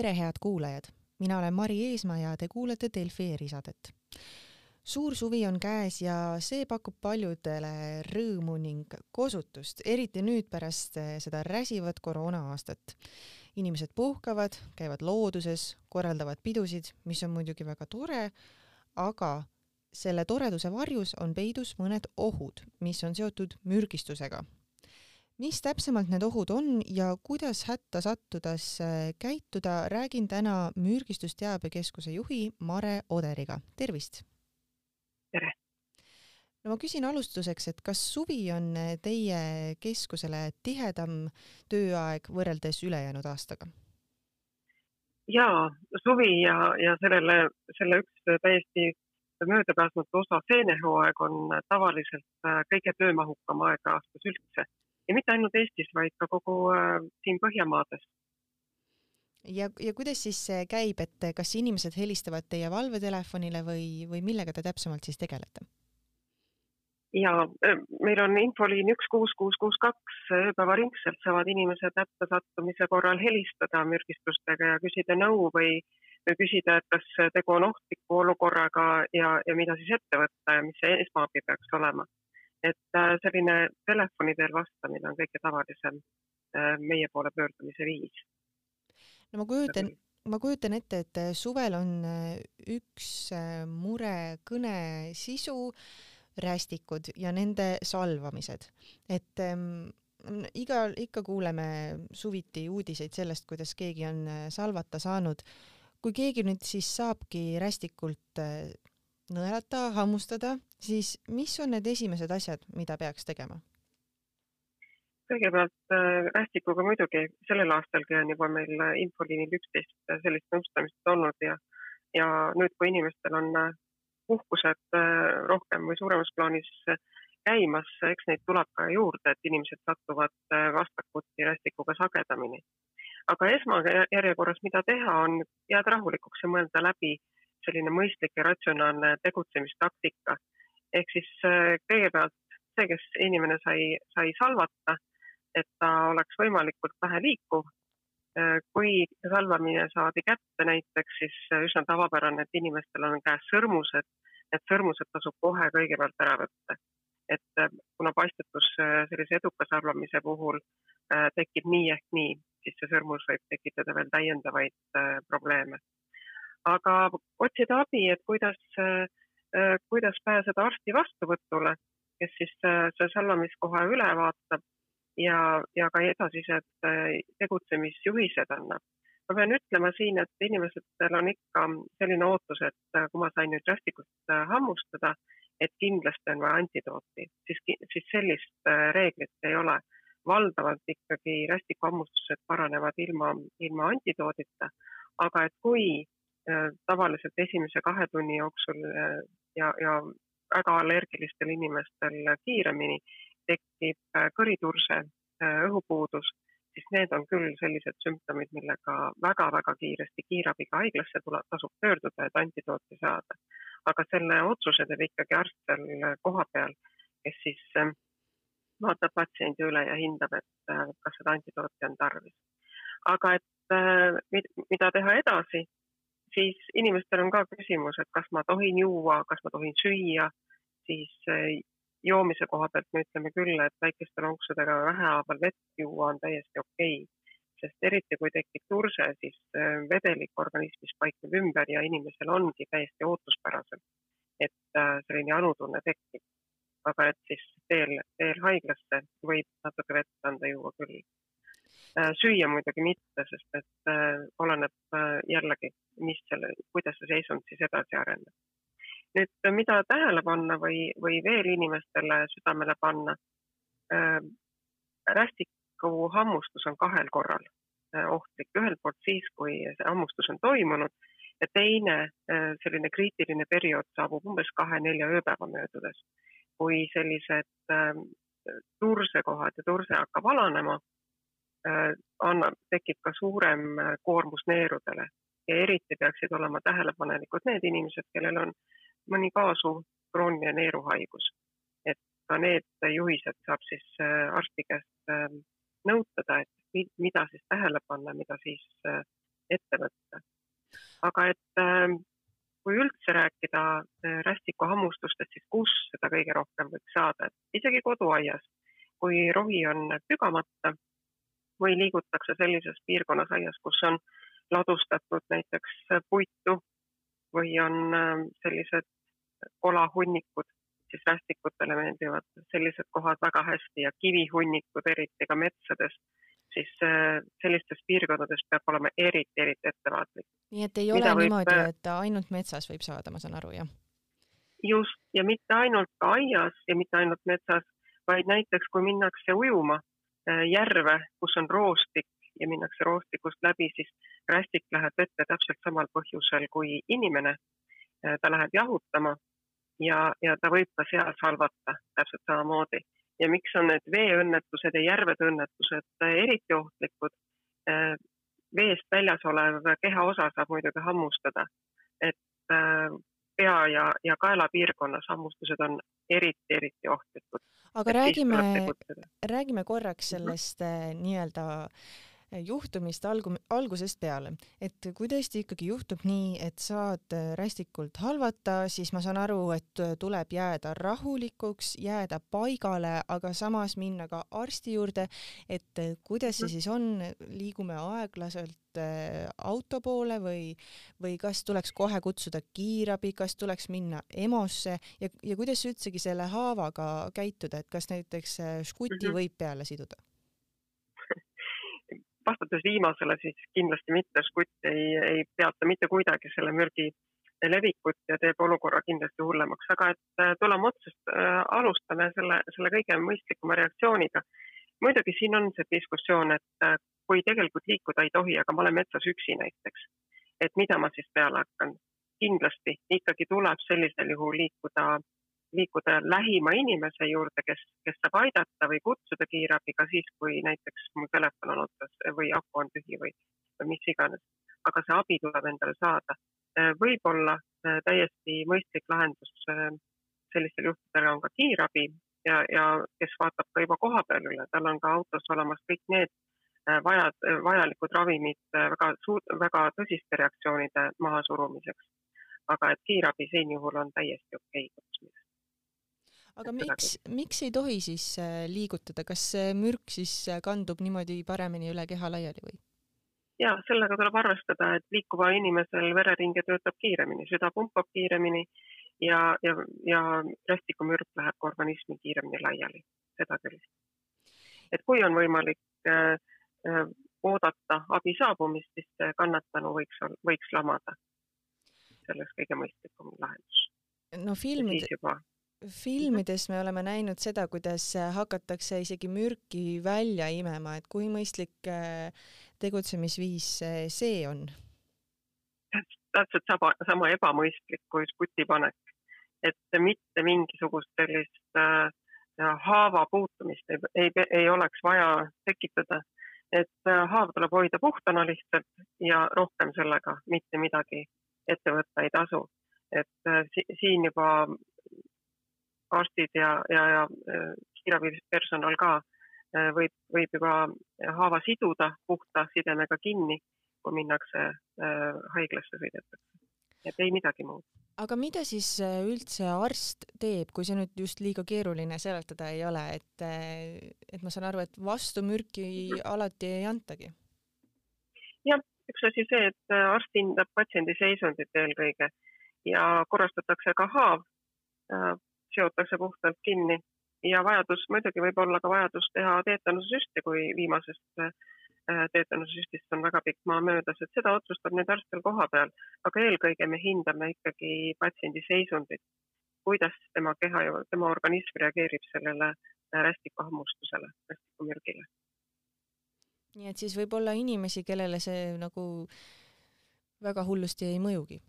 tere, head kuulajad! mina olen Mari Eesmaa ja te kuulate Delfi erisaadet. suur suvi on käes ja see pakub paljudele rõõmu ning kosutust, eriti nüüd pärast seda räsivat koroona-aastat. inimesed puhkavad, käivad looduses, korraldavad pidusid, mis on muidugi väga tore, aga selle toreduse varjus on peidus mõned ohud, mis on seotud mürgistusega mis täpsemalt need ohud on ja kuidas hätta sattudes käituda, räägin täna mürgistusteabekeskuse juhi Mare Oderiga, tervist! tere! no ma küsin alustuseks, et kas suvi on teie keskusele tihedam tööaeg võrreldes ülejäänud aastaga? jaa, suvi ja, ja sellele, selle üks täiesti möödapääsmatu osa, seenehooaeg on tavaliselt kõige töömahukam aeg aastas üldse ja mitte ainult Eestis, vaid ka kogu äh, siin Põhjamaades. ja, ja kuidas siis see käib, et kas inimesed helistavad teie valvetelefonile või, või millega te täpsemalt siis tegelete? ja äh, meil on infoliin üks kuus kuus kuus kaks, ööpäevaringselt saavad inimesed hätta sattumise korral helistada mürgistustega ja küsida nõu või, või küsida, et kas tegu on ohtliku olukorraga ja, ja mida siis ette võtta ja mis see esmaabi peaks olema et äh, selline telefoni teel vastamine on kõige tavalisem äh, meie poole pöördumise viis. no ma kujutan, ma kujutan ette, et äh, suvel on üks mure kõne sisu, rästikud ja nende salvamised, et ähm, igal, ikka kuuleme suviti uudiseid sellest, kuidas keegi on salvata saanud. kui keegi nüüd siis saabki rästikult nõelata, hammustada, siis mis on need esimesed asjad, mida peaks tegema? kõigepealt äh, rästikuga muidugi sellel aastalgi on juba meil äh, infoliinil üksteist äh, sellist nõustamist olnud ja, ja nüüd, kui inimestel on puhkused rohkem või suuremas plaanis käimas, eks neid tuleb ka juurde, et inimesed satuvad vastakuti rästikuga sagedamini. aga esmajärjekorras, mida teha, on jääda rahulikuks ja mõelda läbi selline mõistlik ja ratsionaalne tegutsemistaktika. Ehk siis äh, kõigepealt see, kes inimene sai, sai salvata, et ta oleks võimalikult vähe liikuv. Äh, kui salvamine saadi kätte näiteks, siis äh, üsna tavapärane, et inimestel on käes sõrmused, need sõrmused tasub kohe kõigepealt ära võtta. et kuna pastetus sellise eduka salvamise puhul tekib nii ehk nii, siis see sõrmus võib tekitada veel täiendavaid probleeme aga otsida abi, et kuidas, äh, kuidas pääseda arsti vastuvõtule, kes siis äh, selle salvamiskoha üle vaatab ja, ja ka edasised äh, tegutsemisjuhised annab. ma pean ütlema siin, et inimestel on ikka selline ootus, et kui ma sain nüüd rästikut hammustada, et kindlasti on vaja antidooti, siis, siis sellist reeglit ei ole. valdavalt ikkagi rästikuhammustused paranevad ilma, ilma antidoodita, aga et kui Äh, tavaliselt esimese kahe tunni jooksul äh, ja, ja väga allergilistel inimestel kiiremini tekib äh, kõriturse, õhupuudus, siis need on küll sellised sümptomid, millega väga-väga kiiresti kiirabiga haiglasse tuleb, tasub pöörduda, et antidooti saada. aga selle otsuse teeb ikkagi arst seal kohapeal, kes siis vaatab patsiendi üle ja hindab, et kas seda antidooti on tarvis. aga et mida teha edasi, siis inimestel on ka küsimus, et kas ma tohin juua, kas ma tohin süüa, siis eh, joomise koha pealt me ütleme küll, et väikeste lonksudega vähehaaval vett juua on täiesti okei okay., sest eriti kui tekib turse, siis eh, vedelik organismis paikneb ümber ja inimesel ongi täiesti ootuspäraselt, et eh, selline janutunne tekib. aga et siis teel, teel haiglasse võib natuke vett anda juua küll Äh, süüa muidugi mitte, sest et äh, oleneb äh, jällegi, mis selle, kuidas see seisund siis edasi areneb. nüüd, mida tähele panna või, või veel inimestele südamele panna äh,. rästiku hammustus on kahel korral äh, ohtlik, ühelt poolt siis, kui see hammustus on toimunud ja teine äh, selline kriitiline periood saabub umbes kahe-nelja ööpäeva möödudes, kui sellised tursekohad ja turse hakkab alanema Äh, annab, tekib ka suurem äh, koormus neerudele ja eriti peaksid olema tähelepanelikud need inimesed, kellel on mõni kaasuv krooniline neeruhaigus. et ka need juhised saab siis äh, arsti käest nõutada, et mida siis tähele panna, mida siis ette võtta. aga et ähm, kui üldse rääkida äh, rästikuhammustustest, siis kus seda kõige rohkem võiks saada, et isegi koduaias, kui rohi on pügamata või liigutakse sellises piirkonnas aias, kus on ladustatud näiteks puitu või on ähm, sellised kolahunnikud, siis rästikutele meeldivad sellised kohad väga hästi ja kivihunnikud eriti ka metsades siis äh, sellistes piirkondades peab olema eriti, eriti ettevaatlik. nii et ei ole võib, niimoodi, äh, et ainult metsas võib saada, ma saan aru, jah? just, ja mitte ainult aias ja mitte ainult metsas, vaid näiteks kui minnakse ujuma järve, kus on roostik ja minnakse roostikust läbi, siis rästik läheb vette täpselt samal põhjusel kui inimene. ta läheb jahutama ja, ja ta võib ka seal salvata täpselt samamoodi ja miks on need veeõnnetused ja järvede õnnetused äh, eriti ohtlikud. Äh, veest väljas olev kehaosa saab muidugi hammustada, et äh, pea ja, ja kaela piirkonnas hammustused on eriti, eriti ohtlikud. aga räägime, räägime korraks mhm. sellest mm -hmm. nii-öelda äh, juhtumist algu-, algusest peale, et kui tõesti ikkagi juhtub nii, et saad äh, rästikult halvata, siis ma saan aru, et äh, tuleb jääda rahulikuks, jääda paigale, aga samas minna ka arsti juurde, et äh, kuidas see mhm. siis on, liigume aeglaselt auto poole või, või kas tuleks kohe kutsuda kiirabi, kas tuleks minna EMO-sse ja, ja kuidas üldsegi selle haavaga käituda, et kas näiteks žguti -hmm. võib peale siduda? Vastates viimasele, siis kindlasti mitte, žgutt ei, ei peata mitte kuidagi selle mürgi levikut ja teeb olukorra kindlasti hullemaks, aga et äh, tuleme otsast äh,, alustame selle, selle kõige mõistlikuma reaktsiooniga. muidugi siin on see diskussioon, et äh, kui tegelikult liikuda ei tohi, aga ma olen metsas üksi näiteks, et mida ma siis peale hakkan. kindlasti ikkagi tuleb sellisel juhul liikuda liikuda lähima inimese juurde, kes, kes saab aidata või kutsuda kiirabi ka siis, kui näiteks mu telefon on otsas või aku on tühi või, või mis iganes. aga see abi tuleb endale saada. võib-olla äh, täiesti mõistlik lahendus äh, sellistel juhtudel on ka kiirabi ja, ja kes vaatab ka juba koha peal üle, tal on ka autos olemas kõik need äh, vajad, vajalikud ravimid väga suur, väga tõsiste reaktsioonide mahasurumiseks. aga et kiirabi siin juhul on täiesti okei okay kutsumiseks aga miks, miks ei tohi siis äh, liigutada, kas see mürk siis äh, kandub niimoodi paremini üle keha laiali või? ja sellega tuleb arvestada, et liikuval inimesel vereringe töötab kiiremini, süda pumpab kiiremini ja, ja, ja rästikumürk läheb ka organismi kiiremini laiali, seda küll. et kui on võimalik äh, äh, oodata abi saabumist, siis kannatanu võiks, võiks lamada. see oleks kõige mõistlikum lahendus. no filmid, filmides me oleme näinud seda, kuidas hakatakse isegi mürki välja imema, et kui mõistlik äh, tegutsemisviis see on? täpselt sama, sama ebamõistlik kui žguti panek, et mitte mingisugust sellist äh, haava puutumist ei, ei, ei oleks vaja tekitada, et äh, haav tuleb hoida puhtana lihtsalt ja rohkem sellega mitte midagi ette võtta ei tasu. et äh, si siin juba arstid ja, ja, ja äh, kiirabipersonal ka äh, võib, võib juba haava siduda puhta sidemega kinni, kui minnakse äh, haiglasse sõidetakse. et ei midagi muud. aga mida siis üldse arst teeb, kui see nüüd just liiga keeruline seletada ei ole, et, et ma saan aru, et vastumürki alati ei antagi? jah, üks asi see, et arst hindab patsiendi seisundit eelkõige ja korrastatakse ka haav seotakse puhtalt kinni ja vajadus, muidugi võib olla ka vajadus teha teetanussüsti, kui viimasest äh, teetanussüstist on väga pikk maa möödas, et seda otsustab nüüd arst veel koha peal, aga eelkõige me hindame ikkagi patsiendi seisundit, kuidas tema keha ja tema organism reageerib sellele äh, rästikuhammustusele, rästikumürgile. nii et siis võib olla inimesi, kellele see nagu väga hullusti ei mõjugi?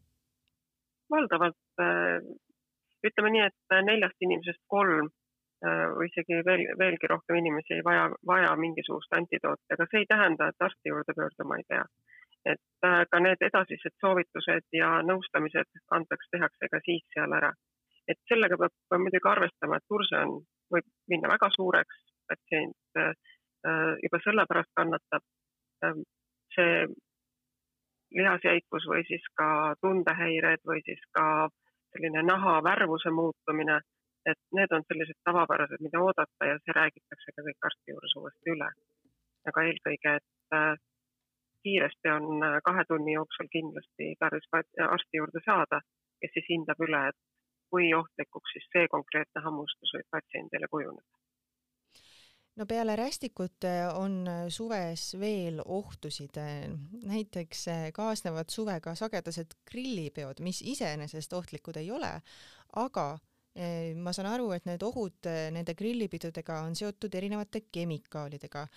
valdavalt äh, ütleme nii, et neljast inimesest kolm äh, või isegi veel, veelgi rohkem inimesi ei vaja, vaja mingisugust antidooti, aga see ei tähenda, et arsti juurde pöörduma ei pea. et äh, ka need edasised soovitused ja nõustamised antakse, tehakse ka siis seal ära. et sellega peab, muidugi arvestama, et kurse on, võib minna väga suureks, patsient äh, juba sellepärast kannatab. see lihasjäikus või siis ka tundehäired või siis ka selline naha värvuse muutumine, et need on sellised tavapärased, mida oodata ja see räägitakse ka kõik arsti juures uuesti üle. aga eelkõige, et äh, kiiresti on äh, kahe tunni jooksul kindlasti tarvis arsti juurde saada, kes siis hindab üle, et kui ohtlikuks siis see konkreetne hammustus võib patsiendile kujuneda no peale rästikute on suves veel ohtusid, näiteks kaasnevad suvega sagedased grillipeod, mis iseenesest ohtlikud ei ole, aga ma saan aru, et need ohud nende grillipidudega on seotud erinevate kemikaalidega.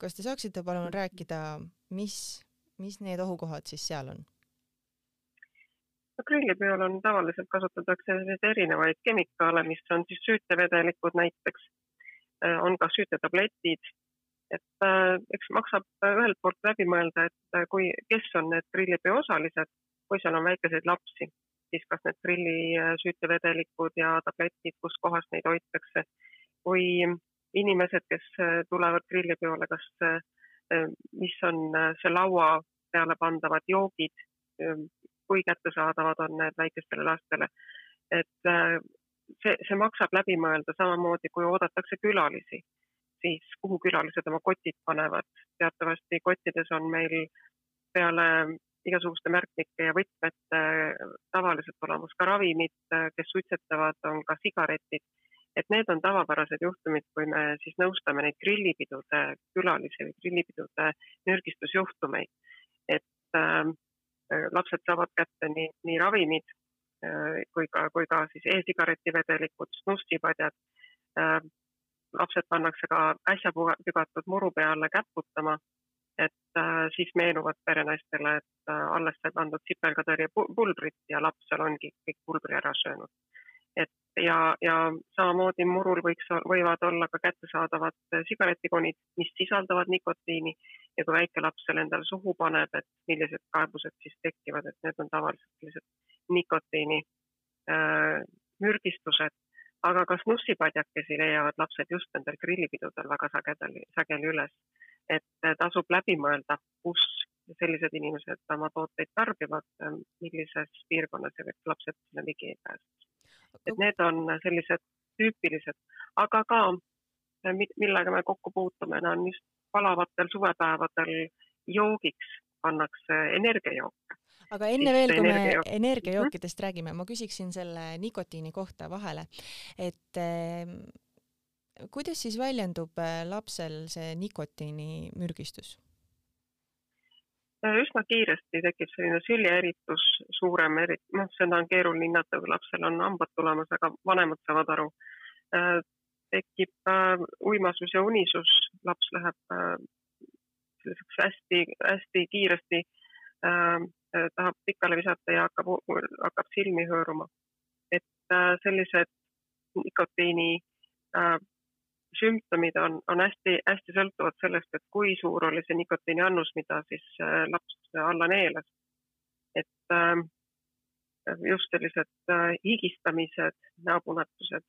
kas te saaksite palun rääkida, mis, mis need ohukohad siis seal on? grillipeol on tavaliselt kasutatakse erinevaid kemikaale, mis on siis süütevedelikud näiteks Äh, on ka süütetabletid. et äh, eks maksab ühelt poolt läbi mõelda, et äh, kui, kes on need grillipeo osalised, kui seal on väikeseid lapsi, siis kas need grillisüütevedelikud ja tabletid, kus kohas neid hoitakse, või inimesed, kes tulevad grillipeole, kas, mis on see laua peale pandavad joogid, kui kättesaadavad on need väikestele lastele. et see, see maksab läbi mõelda, samamoodi kui oodatakse külalisi, siis kuhu külalised oma kotid panevad. teatavasti kottides on meil peale igasuguste märkmike ja võtmete tavaliselt olemas ka ravimid, kes suitsetavad, on ka sigaretid. et need on tavapärased juhtumid, kui me siis nõustame neid grillipidude külalisi või grillipidude mürgistusjuhtumeid. et äh, lapsed saavad kätte nii, nii ravimid kui ka, kui ka siis e-sigareti vedelikud, snussipadjad. Äh, lapsed pannakse ka äsja pügatud muru peale käputama, et äh, siis meenuvad perenaistele, et alles sai pandud sipelgatõrje pulbrit ja laps seal ongi kõik pulbri ära söönud. Et ja, ja samamoodi murul võiks, võivad olla ka kättesaadavad sigaretikonid, mis sisaldavad nikotiini ja kui väike laps selle endale suhu paneb, et millised kaebused siis tekivad, et need on tavaliselt sellised nikotiini äh, mürgistused, aga ka snussipadjakesi leiavad lapsed just nendel grillipidudel väga sagedali, sageli üles. et äh, tasub läbi mõelda, kus sellised inimesed oma tooteid tarbivad, äh, millises piirkonnas ja lapsed sinna ligi ei pääseks. Et need on sellised tüüpilised, aga ka äh, millega me kokku puutume, on just palavatel suvepäevadel joogiks pannakse energiajooke. Aga enne veel, kui me energiajookidest räägime, ma küsiksin selle nikotiini kohta vahele, et eh, kuidas siis väljendub eh, lapsel see nikotiinimürgistus? Äh, üsna kiiresti tekib selline süljeeritus, suurem eri-, noh, seda on keeruline hinnata, kui lapsel on hambad tulemas, aga vanemad saavad aru äh,. tekib äh, uimasus ja unisus, laps läheb äh, selliseks hästi-hästi kiiresti tahab pikale visata ja hakkab, hakkab silmi hõõruma. et sellised nikotiini sümptomid on, on hästi-hästi sõltuvad sellest, et kui suur oli see nikotiini annus, mida siis äh, laps alla neelas. et äh, just sellised äh, higistamised, näopunatused,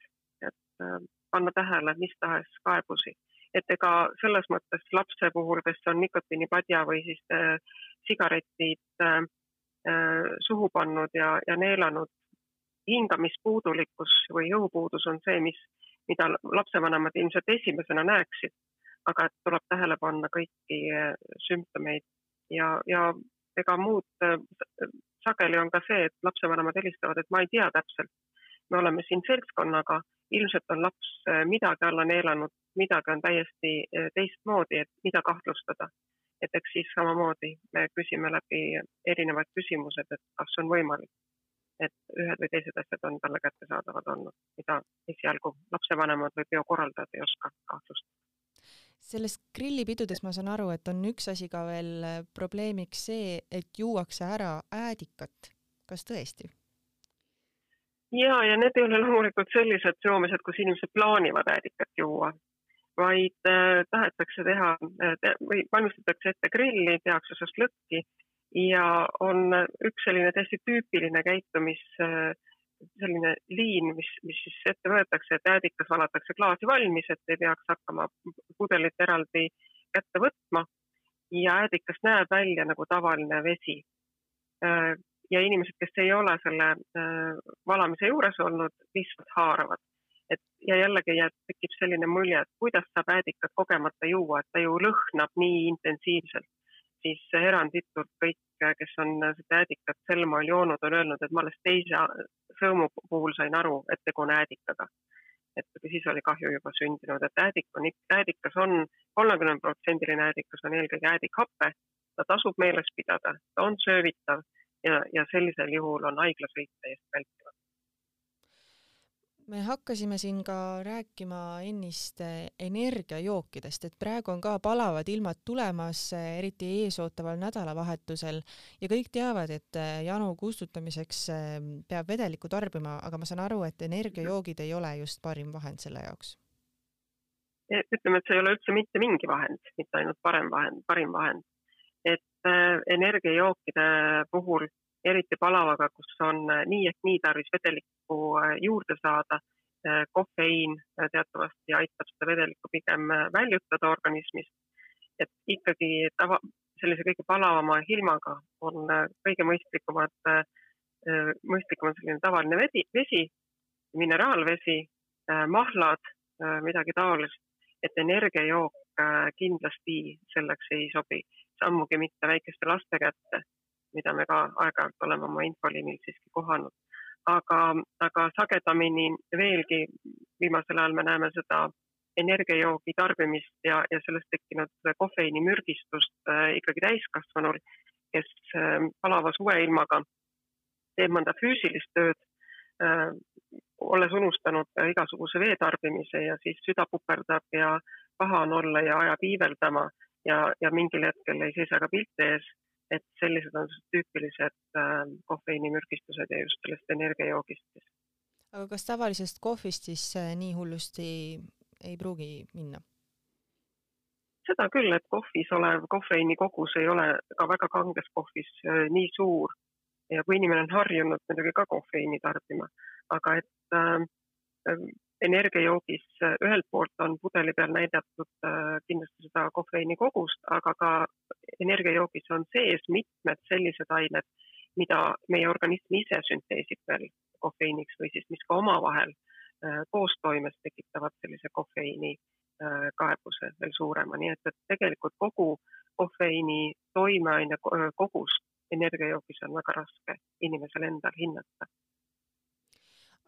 et äh, panna tähele mis tahes kaebusi et ega selles mõttes lapse puhul, kes on nikotiinipadja või siis äh, sigaretid äh, äh, suhu pannud ja, ja neelanud, hingamispuudulikkus või jõupuudus on see, mis, mida lapsevanemad ilmselt esimesena näeksid, aga et tuleb tähele panna kõiki äh, sümptomeid. Ja, ja ega muud äh,, sageli on ka see, et lapsevanemad helistavad, et ma ei tea täpselt, me oleme siin seltskonnaga, ilmselt on laps äh, midagi alla neelanud, midagi on täiesti teistmoodi, et mida kahtlustada. et eks siis samamoodi me küsime läbi erinevad küsimused, et kas on võimalik, et ühed või teised asjad on talle kättesaadavad olnud, mida esialgu lapsevanemad või peokorraldajad ei oska kahtlustada selles grillipidudes ma saan aru, et on üks asi ka veel äh, probleemiks see, et juuakse ära äädikat. kas tõesti? ja, ja need ei ole loomulikult sellised joomised, kus inimesed plaanivad äädikat juua, vaid äh, tahetakse teha äh, või valmistatakse ette grilli, tehakse šašlõkki ja on üks selline täiesti tüüpiline käitumis äh, selline liin, mis, mis siis ette võetakse, et äädikas valatakse klaasi valmis, et ei peaks hakkama pudelit eraldi kätte võtma. Ja äädikas näeb välja nagu tavaline vesi. Ja inimesed, kes ei ole selle valamise juures olnud, lihtsalt haaravad. et ja jällegi jääb, tekib selline mulje, et kuidas saab äädikat kogemata juua, et ta ju lõhnab nii intensiivselt siis eranditult kõik, kes on seda äädikat sel moel joonud, on öelnud, et ma alles teise sõõmu puhul sain aru, et tegu on äädikaga. et siis oli kahju juba sündinud, et äädik on äädikas on, kolmekümne protsendiline äädikas on eelkõige äädikhape, ta tasub meeles pidada, ta on söövitav ja, ja sellisel juhul on haiglasõit täiesti vältimatu me hakkasime siin ka rääkima ennist eh, energiajookidest, et praegu on ka palavad ilmad tulemas, eh, eriti eesootaval nädalavahetusel ja kõik teavad, et eh, janu kustutamiseks peab vedelikku tarbima, aga ma saan aru, et energiajoogid ei ole just parim vahend selle jaoks. E, ütleme, et see ei ole üldse mitte mingi vahend, mitte ainult parem vahend, parim vahend. et energiajookide puhul eriti palavaga, kus on äh, nii ehk nii tarvis vedelikku äh, juurde saada. Äh, kofeiin teatavasti aitab seda vedelikku pigem väljutada organismist. et ikkagi tava, sellise kõige palavama ilmaga on kõige mõistlikumad, mõistlikum on selline tavaline vesi, vesi, mineraalvesi, mahlad, midagi taolist, et energiajook kindlasti selleks ei sobi, sammugi mitte väikeste laste kätte mida me ka aeg-ajalt oleme oma infoliinil siiski kohanud. aga, aga sagedamini veelgi viimasel ajal me näeme seda energiajoogi tarbimist ja, ja sellest tekkinud kofeiinimürgistust äh, ikkagi täiskasvanul, kes äh, palava suveilmaga teeb mõnda füüsilist tööd äh,, olles unustanud igasuguse vee tarbimise ja siis süda puperdab ja paha on olla ja ajab iiveldama ja, ja mingil hetkel ei seisa ka pilt ees et sellised on tüüpilised äh, kofeiinimürgistused ja just sellest energiajoogist siis. aga kas tavalisest kohvist siis äh, nii hullusti ei pruugi minna? seda küll, et kohvis olev kofeiini kogus ei ole ka väga kanges kohvis äh, nii suur ja kui inimene on harjunud muidugi ka kofeiini tarbima, aga et äh, energiajoogis äh, ühelt poolt on pudeli peal näidatud äh, kindlasti seda kofeiini kogust, aga ka energiajoogis on sees mitmed sellised ained, mida meie organism ise sünteesib veel kofeiiniks või siis mis ka omavahel äh, koostoimes tekitavad sellise kofeiini kaebuse veel suurema, nii et, et tegelikult kogu kofeiini toimeaine kogust energiajoogis on väga raske inimesel endal hinnata.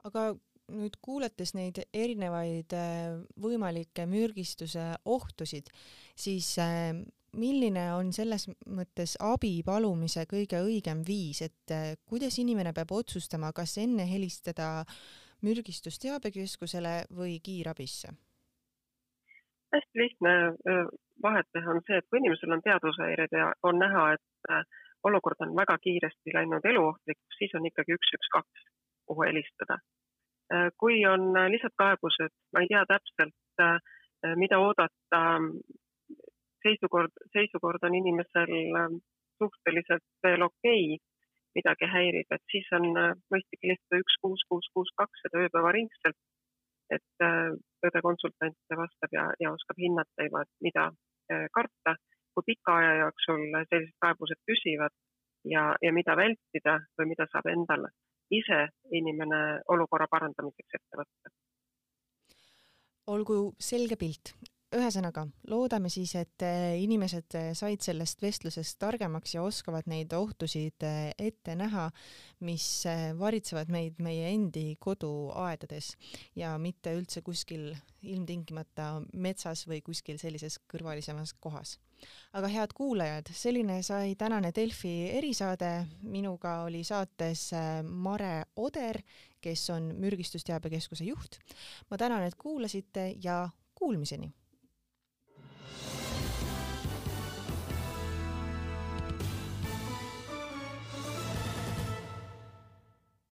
aga nüüd kuulates neid erinevaid äh, võimalikke mürgistuse ohtusid, siis äh, milline on selles mõttes abi palumise kõige õigem viis, et äh, kuidas inimene peab otsustama, kas enne helistada mürgistusteabekeskusele või kiirabisse? hästi lihtne vahet teha on see, et kui inimesel on teadushäired ja on näha, et olukord on väga kiiresti läinud eluohtlikuks, siis on ikkagi üks, üks, kaks, kuhu helistada kui on äh, lihtsalt kaebused, ma ei tea täpselt, äh, mida oodata, seisukord, seisukord on inimesel suhteliselt veel okei okay,, midagi häirib, et siis on mõistlik helistada üks kuus, kuus, kuus, kaks seda ööpäevaringselt. et õde konsultant vastab ja, ja oskab hinnata mida karta, kui pika aja jooksul sellised kaebused püsivad ja, ja mida vältida või mida saab endale ise inimene olukorra parandamiseks ette võtta. olgu selge pilt, ühesõnaga loodame siis, et eh, inimesed eh, said sellest vestlusest targemaks ja oskavad neid ohtusid eh, ette näha, mis varitsevad meid meie endi koduaedades ja mitte üldse kuskil ilmtingimata metsas või kuskil sellises kõrvalisemas kohas aga head kuulajad, selline sai tänane Delfi erisaade. minuga oli saates Mare Oder, kes on mürgistusteabekeskuse juht. ma tänan, et kuulasite ja kuulmiseni